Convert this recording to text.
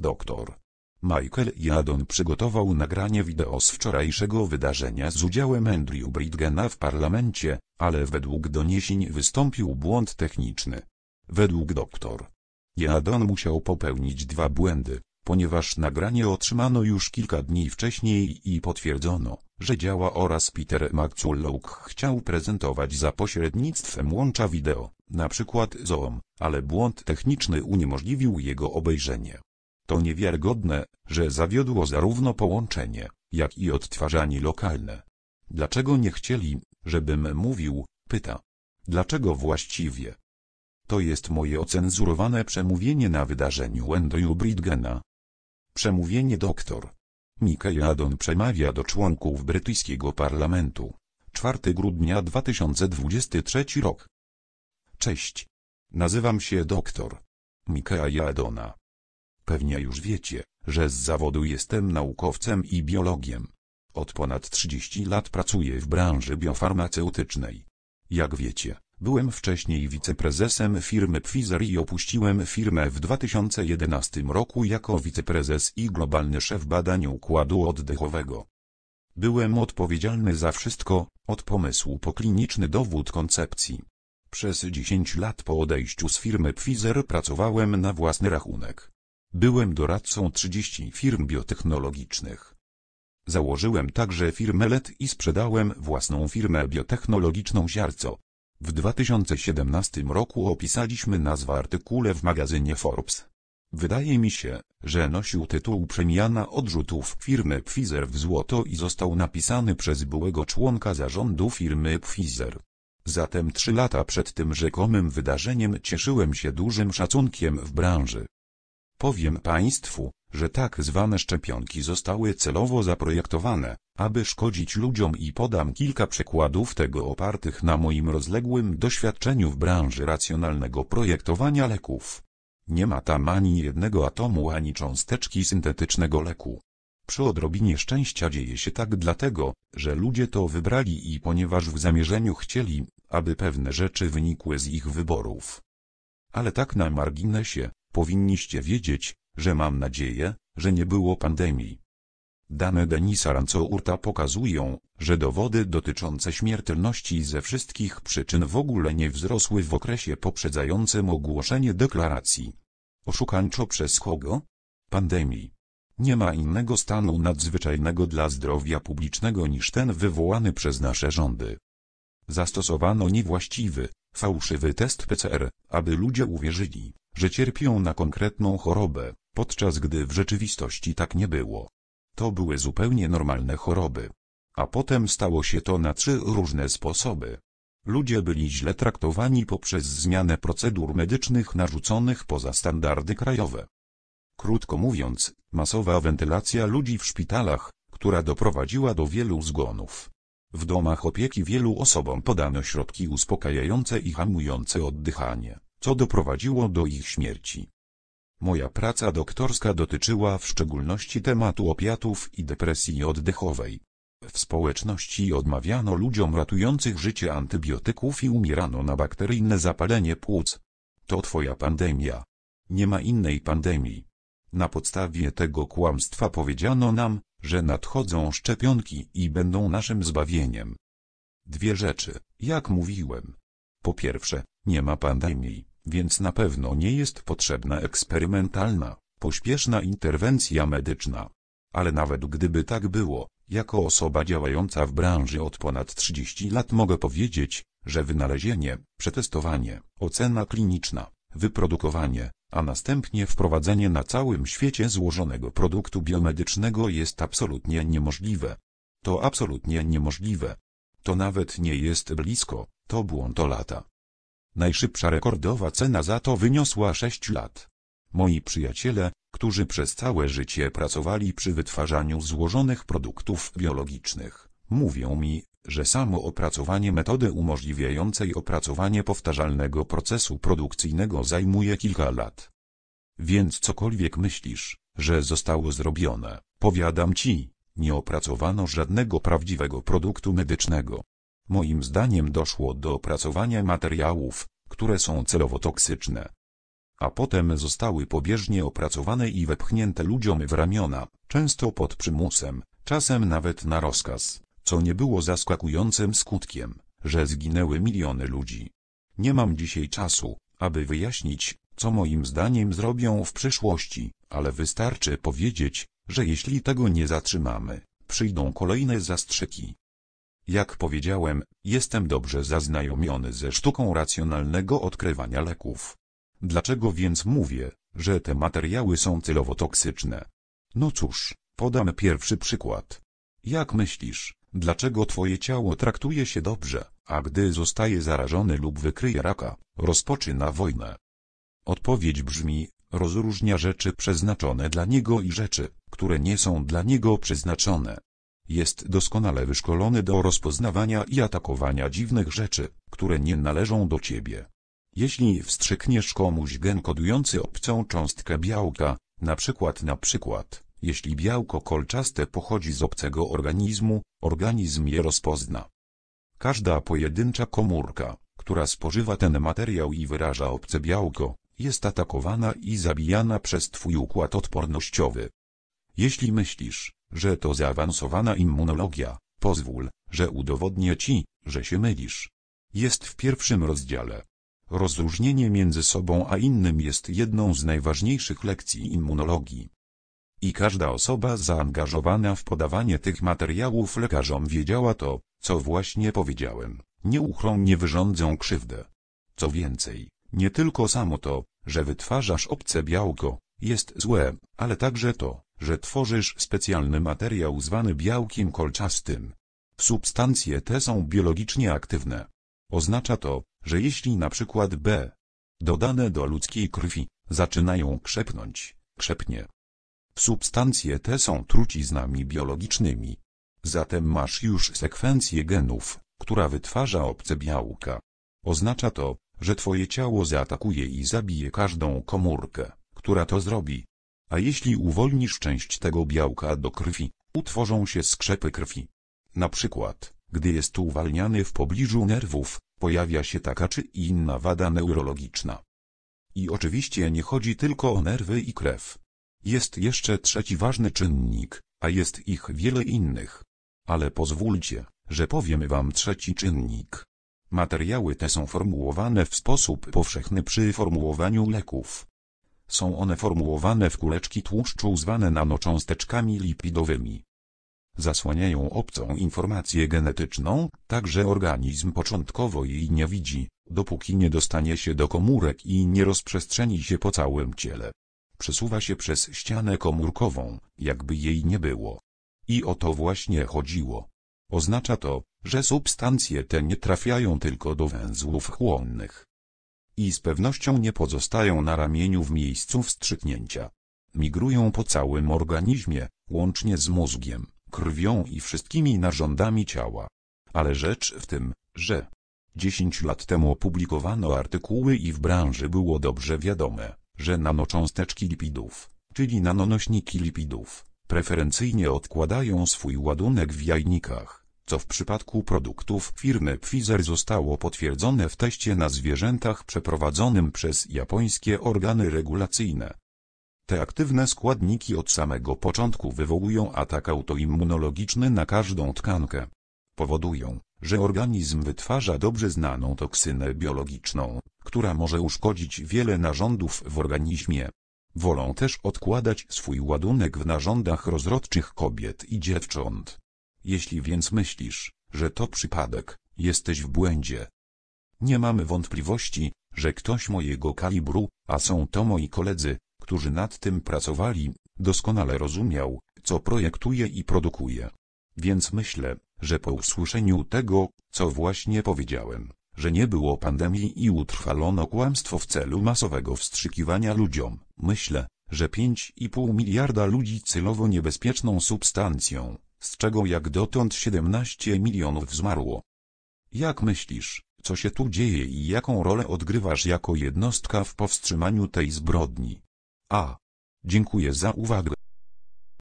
Doktor. Michael Jadon przygotował nagranie wideo z wczorajszego wydarzenia z udziałem Andrew Bridgena w parlamencie, ale według doniesień wystąpił błąd techniczny. Według doktor. Jadon musiał popełnić dwa błędy, ponieważ nagranie otrzymano już kilka dni wcześniej i potwierdzono, że działa oraz Peter McCulloch chciał prezentować za pośrednictwem łącza wideo, na przykład Zoom, ale błąd techniczny uniemożliwił jego obejrzenie. To niewiarygodne, że zawiodło zarówno połączenie, jak i odtwarzanie lokalne. Dlaczego nie chcieli, żebym mówił, pyta. Dlaczego właściwie? To jest moje ocenzurowane przemówienie na wydarzeniu Andrew Bridgena. Przemówienie doktor. Mickey Adon przemawia do członków brytyjskiego parlamentu. 4 grudnia 2023 rok. Cześć. Nazywam się doktor. Mikaela Adona. Pewnie już wiecie, że z zawodu jestem naukowcem i biologiem. Od ponad 30 lat pracuję w branży biofarmaceutycznej. Jak wiecie, byłem wcześniej wiceprezesem firmy Pfizer i opuściłem firmę w 2011 roku jako wiceprezes i globalny szef badań układu oddechowego. Byłem odpowiedzialny za wszystko, od pomysłu po kliniczny dowód koncepcji. Przez 10 lat po odejściu z firmy Pfizer pracowałem na własny rachunek. Byłem doradcą 30 firm biotechnologicznych. Założyłem także firmę LED i sprzedałem własną firmę biotechnologiczną Ziarco. W 2017 roku opisaliśmy nazwę artykule w magazynie Forbes. Wydaje mi się, że nosił tytuł Przemiana odrzutów firmy Pfizer w złoto i został napisany przez byłego członka zarządu firmy Pfizer. Zatem trzy lata przed tym rzekomym wydarzeniem cieszyłem się dużym szacunkiem w branży. Powiem Państwu, że tak zwane szczepionki zostały celowo zaprojektowane, aby szkodzić ludziom i podam kilka przykładów tego opartych na moim rozległym doświadczeniu w branży racjonalnego projektowania leków. Nie ma tam ani jednego atomu ani cząsteczki syntetycznego leku. Przy odrobinie szczęścia dzieje się tak dlatego, że ludzie to wybrali i ponieważ w zamierzeniu chcieli, aby pewne rzeczy wynikły z ich wyborów. Ale tak na marginesie, powinniście wiedzieć, że mam nadzieję, że nie było pandemii. Dane Denisa Rancourta pokazują, że dowody dotyczące śmiertelności ze wszystkich przyczyn w ogóle nie wzrosły w okresie poprzedzającym ogłoszenie deklaracji. Oszukańczo przez kogo? Pandemii. Nie ma innego stanu nadzwyczajnego dla zdrowia publicznego niż ten wywołany przez nasze rządy. Zastosowano niewłaściwy, fałszywy test PCR, aby ludzie uwierzyli, że cierpią na konkretną chorobę, podczas gdy w rzeczywistości tak nie było. To były zupełnie normalne choroby. A potem stało się to na trzy różne sposoby. Ludzie byli źle traktowani poprzez zmianę procedur medycznych narzuconych poza standardy krajowe. Krótko mówiąc, masowa wentylacja ludzi w szpitalach, która doprowadziła do wielu zgonów. W domach opieki wielu osobom podano środki uspokajające i hamujące oddychanie, co doprowadziło do ich śmierci. Moja praca doktorska dotyczyła w szczególności tematu opiatów i depresji oddechowej. W społeczności odmawiano ludziom ratujących życie antybiotyków i umierano na bakteryjne zapalenie płuc. To twoja pandemia. Nie ma innej pandemii. Na podstawie tego kłamstwa powiedziano nam, że nadchodzą szczepionki i będą naszym zbawieniem. Dwie rzeczy, jak mówiłem. Po pierwsze, nie ma pandemii, więc na pewno nie jest potrzebna eksperymentalna, pośpieszna interwencja medyczna. Ale nawet gdyby tak było, jako osoba działająca w branży od ponad 30 lat mogę powiedzieć, że wynalezienie, przetestowanie, ocena kliniczna, wyprodukowanie, a następnie wprowadzenie na całym świecie złożonego produktu biomedycznego jest absolutnie niemożliwe. To absolutnie niemożliwe. To nawet nie jest blisko, to błąd o lata. Najszybsza rekordowa cena za to wyniosła 6 lat. Moi przyjaciele, którzy przez całe życie pracowali przy wytwarzaniu złożonych produktów biologicznych, mówią mi, że samo opracowanie metody umożliwiającej opracowanie powtarzalnego procesu produkcyjnego zajmuje kilka lat. Więc cokolwiek myślisz, że zostało zrobione, powiadam ci, nie opracowano żadnego prawdziwego produktu medycznego. Moim zdaniem doszło do opracowania materiałów, które są celowo toksyczne. a potem zostały pobieżnie opracowane i wepchnięte ludziom w ramiona, często pod przymusem, czasem nawet na rozkaz, co nie było zaskakującym skutkiem, że zginęły miliony ludzi. Nie mam dzisiaj czasu, aby wyjaśnić, co moim zdaniem zrobią w przyszłości, ale wystarczy powiedzieć, że jeśli tego nie zatrzymamy, przyjdą kolejne zastrzyki. Jak powiedziałem, jestem dobrze zaznajomiony ze sztuką racjonalnego odkrywania leków. Dlaczego więc mówię, że te materiały są celowo toksyczne? No cóż, podam pierwszy przykład. Jak myślisz, dlaczego twoje ciało traktuje się dobrze, a gdy zostaje zarażone lub wykryje raka, rozpoczyna wojnę? Odpowiedź brzmi, rozróżnia rzeczy przeznaczone dla niego i rzeczy, które nie są dla niego przeznaczone. Jest doskonale wyszkolony do rozpoznawania i atakowania dziwnych rzeczy, które nie należą do ciebie. Jeśli wstrzykniesz komuś gen kodujący obcą cząstkę białka, na przykład na przykład, jeśli białko kolczaste pochodzi z obcego organizmu, organizm je rozpozna. Każda pojedyncza komórka, która spożywa ten materiał i wyraża obce białko, jest atakowana i zabijana przez twój układ odpornościowy. Jeśli myślisz, że to zaawansowana immunologia, pozwól, że udowodnię ci, że się mylisz. Jest w pierwszym rozdziale. Rozróżnienie między sobą a innym jest jedną z najważniejszych lekcji immunologii. I każda osoba zaangażowana w podawanie tych materiałów lekarzom wiedziała to, co właśnie powiedziałem. Nieuchronnie wyrządzą krzywdę. Co więcej, nie tylko samo to, że wytwarzasz obce białko, jest złe, ale także to, że tworzysz specjalny materiał zwany białkiem kolczastym. Substancje te są biologicznie aktywne. Oznacza to, że jeśli na przykład B dodane do ludzkiej krwi zaczynają krzepnąć, krzepnie. Substancje te są truciznami biologicznymi. Zatem masz już sekwencję genów, która wytwarza obce białka. Oznacza to, że twoje ciało zaatakuje i zabije każdą komórkę, która to zrobi. A jeśli uwolnisz część tego białka do krwi, utworzą się skrzepy krwi. Na przykład, gdy jest uwalniany w pobliżu nerwów, pojawia się taka czy inna wada neurologiczna. I oczywiście nie chodzi tylko o nerwy i krew. Jest jeszcze trzeci ważny czynnik, a jest ich wiele innych. Ale pozwólcie, że powiem wam trzeci czynnik. Materiały te są formułowane w sposób powszechny przy formułowaniu leków. Są one formułowane w kuleczki tłuszczu zwane nanocząsteczkami lipidowymi. Zasłaniają obcą informację genetyczną, tak że organizm początkowo jej nie widzi, dopóki nie dostanie się do komórek i nie rozprzestrzeni się po całym ciele. Przesuwa się przez ścianę komórkową, jakby jej nie było. I o to właśnie chodziło. Oznacza to, że substancje te nie trafiają tylko do węzłów chłonnych. I z pewnością nie pozostają na ramieniu w miejscu wstrzyknięcia. Migrują po całym organizmie, łącznie z mózgiem, krwią i wszystkimi narządami ciała. Ale rzecz w tym, że 10 lat temu opublikowano artykuły i w branży było dobrze wiadome, że nanocząsteczki lipidów, czyli nanonośniki lipidów, preferencyjnie odkładają swój ładunek w jajnikach co w przypadku produktów firmy Pfizer zostało potwierdzone w teście na zwierzętach przeprowadzonym przez japońskie organy regulacyjne. Te aktywne składniki od samego początku wywołują atak autoimmunologiczny na każdą tkankę. Powodują, że organizm wytwarza dobrze znaną toksynę biologiczną, która może uszkodzić wiele narządów w organizmie. Wolą też odkładać swój ładunek w narządach rozrodczych kobiet i dziewcząt. Jeśli więc myślisz, że to przypadek, jesteś w błędzie. Nie mamy wątpliwości, że ktoś mojego kalibru, a są to moi koledzy, którzy nad tym pracowali, doskonale rozumiał, co projektuje i produkuje. Więc myślę, że po usłyszeniu tego, co właśnie powiedziałem, że nie było pandemii i utrwalono kłamstwo w celu masowego wstrzykiwania ludziom, myślę, że 5,5 miliarda ludzi celowo niebezpieczną substancją, z czego jak dotąd 17 milionów zmarło. Jak myślisz, co się tu dzieje i jaką rolę odgrywasz jako jednostka w powstrzymaniu tej zbrodni? A. Dziękuję za uwagę.